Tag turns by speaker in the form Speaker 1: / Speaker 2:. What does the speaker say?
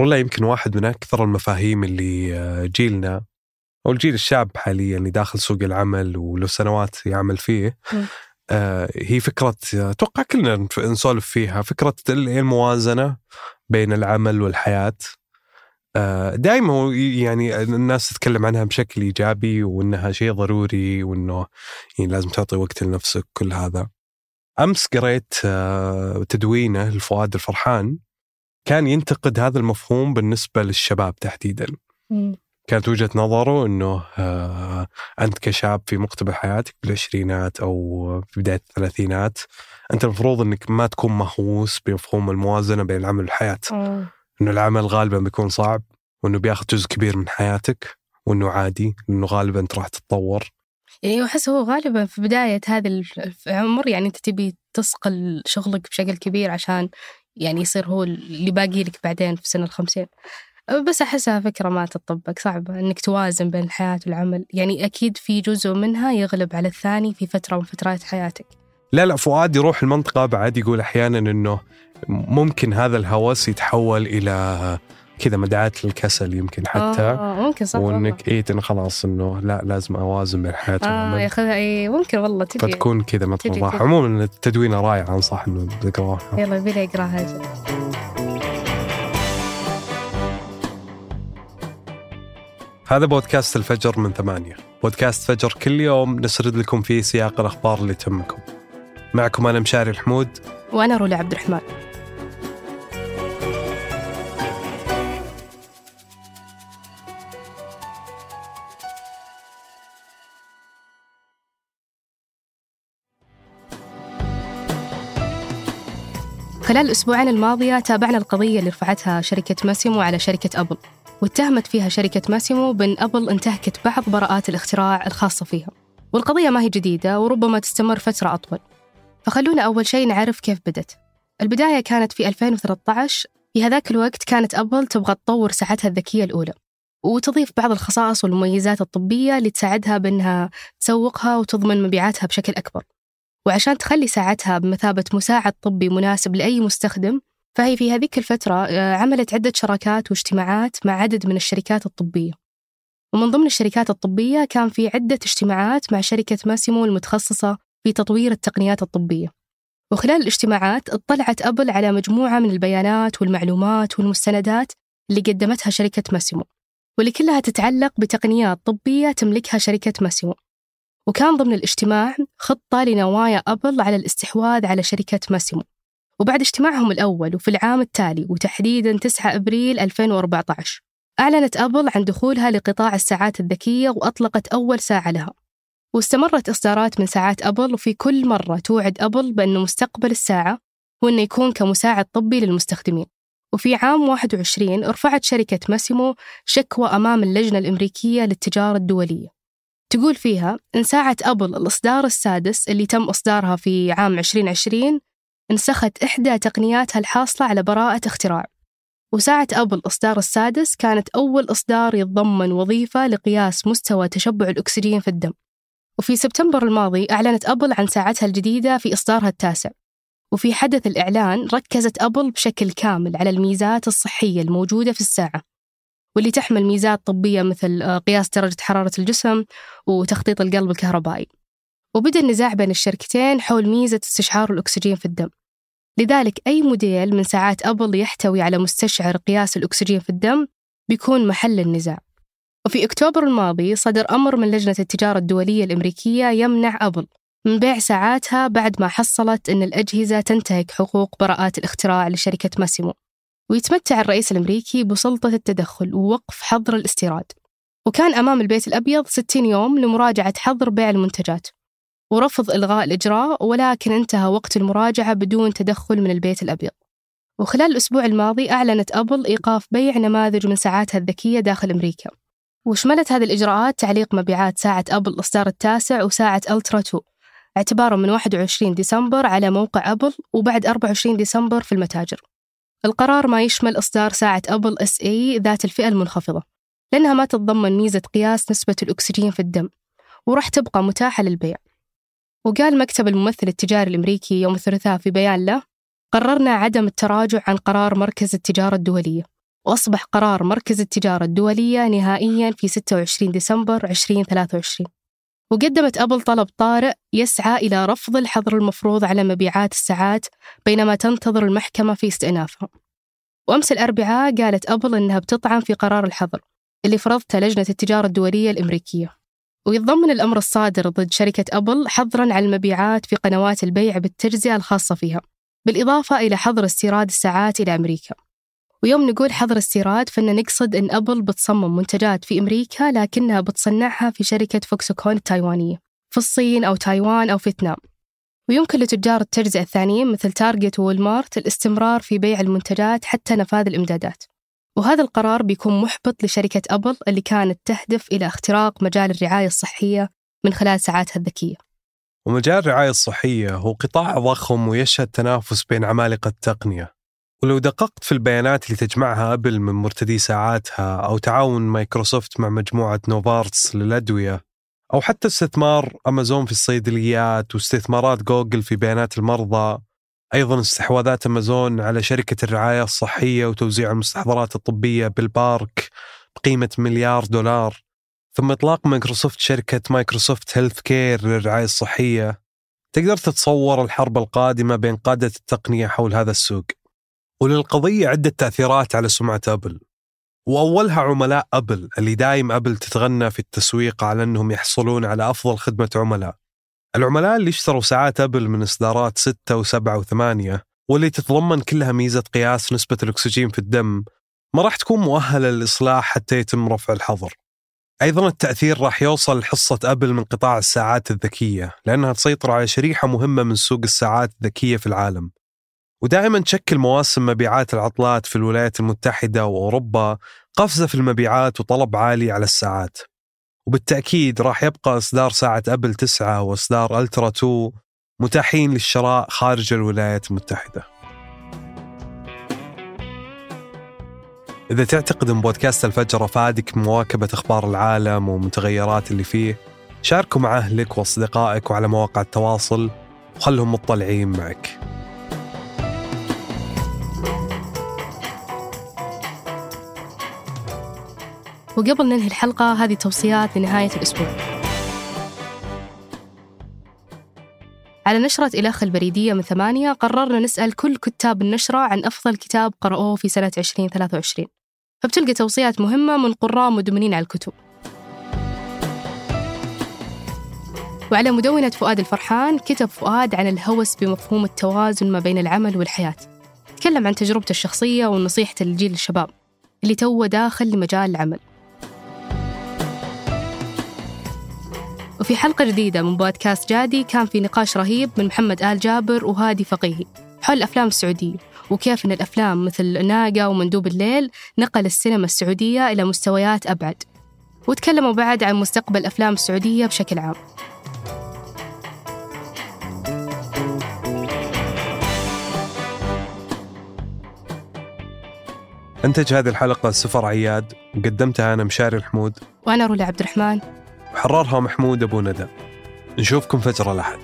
Speaker 1: رولا يمكن واحد من أكثر المفاهيم اللي آه، جيلنا أو الجيل الشاب حاليا اللي داخل سوق العمل وله سنوات يعمل فيه. آه، هي فكرة أتوقع كلنا نسولف فيها فكرة الموازنة بين العمل والحياة دائما يعني الناس تتكلم عنها بشكل إيجابي وإنها شيء ضروري وإنه يعني لازم تعطي وقت لنفسك كل هذا. أمس قريت آه، تدوينه لفؤاد الفرحان كان ينتقد هذا المفهوم بالنسبة للشباب تحديدا. كانت وجهة نظره إنه آه، أنت كشاب في مقتبل حياتك بالعشرينات أو في بداية الثلاثينات أنت المفروض إنك ما تكون مهووس بمفهوم الموازنة بين العمل والحياة. إنه العمل غالبا بيكون صعب وإنه بياخذ جزء كبير من حياتك وإنه عادي إنه غالبا أنت راح تتطور
Speaker 2: يعني احس هو غالبا في بداية هذا العمر يعني أنت تبي تصقل شغلك بشكل كبير عشان يعني يصير هو اللي باقي لك بعدين في سن الخمسين. بس أحسها فكرة ما تطبق صعبة إنك توازن بين الحياة والعمل. يعني أكيد في جزء منها يغلب على الثاني في فترة من فترات حياتك.
Speaker 1: لا لا فؤاد يروح المنطقة بعد يقول أحيانا إنه ممكن هذا الهوس يتحول إلى كذا مدعاة للكسل يمكن حتى.
Speaker 2: آه ممكن صح
Speaker 1: وإنك إيه خلاص إنه لا لازم أوازن بين الحياة
Speaker 2: آه ياخذها اي ممكن والله تجي
Speaker 1: فتكون كذا مطلوبة. عموما التدوينه رائعه أنصح إنه تقراها
Speaker 2: يلا يبي اقراها
Speaker 1: هذا. بودكاست الفجر من ثمانية. بودكاست فجر كل يوم نسرد لكم فيه سياق الأخبار اللي تهمكم. معكم أنا مشاري الحمود.
Speaker 2: وأنا رولا عبد الرحمن. خلال الأسبوعين الماضية تابعنا القضية اللي رفعتها شركة ماسيمو على شركة أبل واتهمت فيها شركة ماسيمو بأن أبل انتهكت بعض براءات الاختراع الخاصة فيها. والقضية ما هي جديدة وربما تستمر فترة أطول. فخلونا أول شيء نعرف كيف بدت البداية كانت في 2013 في هذاك الوقت كانت أبل تبغى تطور ساعتها الذكية الأولى وتضيف بعض الخصائص والمميزات الطبية اللي تساعدها بأنها تسوقها وتضمن مبيعاتها بشكل أكبر. وعشان تخلي ساعتها بمثابة مساعد طبي مناسب لأي مستخدم فهي في هذيك الفترة آه، عملت عدة شراكات واجتماعات مع عدد من الشركات الطبية. ومن ضمن الشركات الطبية كان في عدة اجتماعات مع شركة ماسيمو المتخصصة في تطوير التقنيات الطبية. وخلال الاجتماعات اطلعت أبل على مجموعة من البيانات والمعلومات والمستندات اللي قدمتها شركة ماسيمو. واللي كلها تتعلق بتقنيات طبية تملكها شركة ماسيمو. وكان ضمن الاجتماع خطة لنوايا أبل على الاستحواذ على شركة ماسيمو. وبعد اجتماعهم الأول وفي العام التالي وتحديدا 9 أبريل 2014 أعلنت أبل عن دخولها لقطاع الساعات الذكية وأطلقت أول ساعة لها. واستمرت إصدارات من ساعات أبل وفي كل مرة توعد أبل بأن مستقبل الساعة هو أنه يكون كمساعد طبي للمستخدمين. وفي عام 21 رفعت شركة ماسيمو شكوى أمام اللجنة الأمريكية للتجارة الدولية. تقول فيها إن ساعة أبل الإصدار السادس اللي تم إصدارها في عام 2020 انسخت إحدى تقنياتها الحاصلة على براءة اختراع. وساعة أبل إصدار السادس كانت أول إصدار يتضمن وظيفة لقياس مستوى تشبع الأكسجين في الدم. وفي سبتمبر الماضي أعلنت أبل عن ساعتها الجديدة في إصدارها التاسع. وفي حدث الإعلان ركزت أبل بشكل كامل على الميزات الصحية الموجودة في الساعة. واللي تحمل ميزات طبية مثل آه، قياس درجة حرارة الجسم وتخطيط القلب الكهربائي. وبدأ النزاع بين الشركتين حول ميزة استشعار الأكسجين في الدم. لذلك أي موديل من ساعات أبل يحتوي على مستشعر قياس الأكسجين في الدم بيكون محل النزاع. وفي أكتوبر الماضي صدر أمر من لجنة التجارة الدولية الأمريكية يمنع أبل من بيع ساعاتها بعد ما حصلت أن الأجهزة تنتهك حقوق براءات الاختراع لشركة ماسيمو. ويتمتع الرئيس الأمريكي بسلطة التدخل ووقف حظر الاستيراد. وكان أمام البيت الأبيض 60 يوم لمراجعة حظر بيع المنتجات. ورفض إلغاء الإجراء ولكن انتهى وقت المراجعة بدون تدخل من البيت الأبيض. وخلال الأسبوع الماضي أعلنت أبل إيقاف بيع نماذج من ساعاتها الذكية داخل أمريكا. وشملت هذه الإجراءات تعليق مبيعات ساعة أبل الإصدار التاسع وساعة Ultra 2 اعتبارا من 21 ديسمبر على موقع أبل وبعد 24 ديسمبر في المتاجر. القرار ما يشمل إصدار ساعة أبل SE ذات الفئة المنخفضة لأنها ما تتضمن ميزة قياس نسبة الأكسجين في الدم وراح تبقى متاحة للبيع. وقال مكتب الممثل التجاري الأمريكي يوم الثلاثاء في بيان له قررنا عدم التراجع عن قرار مركز التجارة الدولية وأصبح قرار مركز التجارة الدولية نهائيا في 26 ديسمبر 2023 وقدمت أبل طلب طارئ يسعى إلى رفض الحظر المفروض على مبيعات الساعات بينما تنتظر المحكمة في استئنافها. وأمس الأربعاء قالت أبل أنها بتطعن في قرار الحظر اللي فرضته لجنة التجارة الدولية الأمريكية. ويتضمن الأمر الصادر ضد شركة أبل حظرا على المبيعات في قنوات البيع بالتجزئة الخاصة فيها بالإضافة إلى حظر استيراد الساعات إلى أمريكا. ويوم نقول حظر استيراد فإن نقصد إن أبل بتصمم منتجات في أمريكا لكنها بتصنعها في شركة فوكسوكون التايوانية في الصين أو تايوان أو فيتنام. ويمكن لتجار التجزئة الثانيين مثل Target و Walmart الاستمرار في بيع المنتجات حتى نفاذ الإمدادات. وهذا القرار بيكون محبط لشركة أبل اللي كانت تهدف إلى اختراق مجال الرعاية الصحية من خلال ساعاتها الذكية.
Speaker 1: ومجال الرعاية الصحية هو قطاع ضخم ويشهد تنافس بين عمالقة التقنية. ولو دققت في البيانات اللي تجمعها أبل من مرتدي ساعاتها أو تعاون مايكروسوفت مع مجموعة نوفارتس للأدوية أو حتى استثمار أمازون في الصيدليات واستثمارات جوجل في بيانات المرضى أيضا استحواذات أمازون على شركة الرعاية الصحية وتوزيع المستحضرات الطبية PillPack بقيمة مليار دولار ثم إطلاق مايكروسوفت شركة Microsoft Healthcare للرعاية الصحية تقدر تتصور الحرب القادمة بين قادة التقنية حول هذا السوق. وللقضية عدة تأثيرات على سمعة أبل. وأولها عملاء أبل اللي دايم أبل تتغنى في التسويق على أنهم يحصلون على أفضل خدمة عملاء. العملاء اللي اشتروا ساعات أبل من إصدارات 6 و7 و8 واللي تتضمن كلها ميزة قياس نسبة الأكسجين في الدم ما راح تكون مؤهلة للإصلاح حتى يتم رفع الحظر. أيضا التأثير راح يوصل لحصة أبل من قطاع الساعات الذكية لأنها تسيطر على شريحة مهمة من سوق الساعات الذكية في العالم. ودائما تشكل مواسم مبيعات العطلات في الولايات المتحدة وأوروبا قفزة في المبيعات وطلب عالي على الساعات. وبالتأكيد راح يبقى إصدار ساعة أبل 9 وإصدار ألترا 2 متاحين للشراء خارج الولايات المتحدة. إذا تعتقد أن بودكاست الفجر أفادك مواكبة أخبار العالم ومتغيرات اللي فيه شاركوا مع أهلك وأصدقائك وعلى مواقع التواصل وخلهم مطلعين معك.
Speaker 2: وقبل ننهي الحلقة هذه توصيات لنهاية الأسبوع. على نشرة إلخ البريدية من ثمانية قررنا نسأل كل كتاب النشرة عن أفضل كتاب قرأوه في سنة 2023 فبتلقى توصيات مهمة من قراء مدمنين على الكتب. وعلى مدونة فؤاد الفرحان كتب فؤاد عن الهوس بمفهوم التوازن ما بين العمل والحياة. تكلم عن تجربته الشخصية ونصيحته للجيل الشباب اللي توه داخل لمجال العمل. وفي حلقة جديدة من بودكاست جادي كان في نقاش رهيب من محمد آل جابر وهادي فقيهي حول الأفلام السعودية وكيف أن الأفلام مثل ناقة ومندوب الليل نقل السينما السعودية إلى مستويات أبعد. وتكلموا بعد عن مستقبل الأفلام السعودية بشكل عام.
Speaker 1: أنتج هذه الحلقة سفر عياد وقدمتها أنا مشاري الحمود.
Speaker 2: وأنا رولا عبد الرحمن.
Speaker 1: وحررها محمود أبو ندى. نشوفكم فجر الأحد.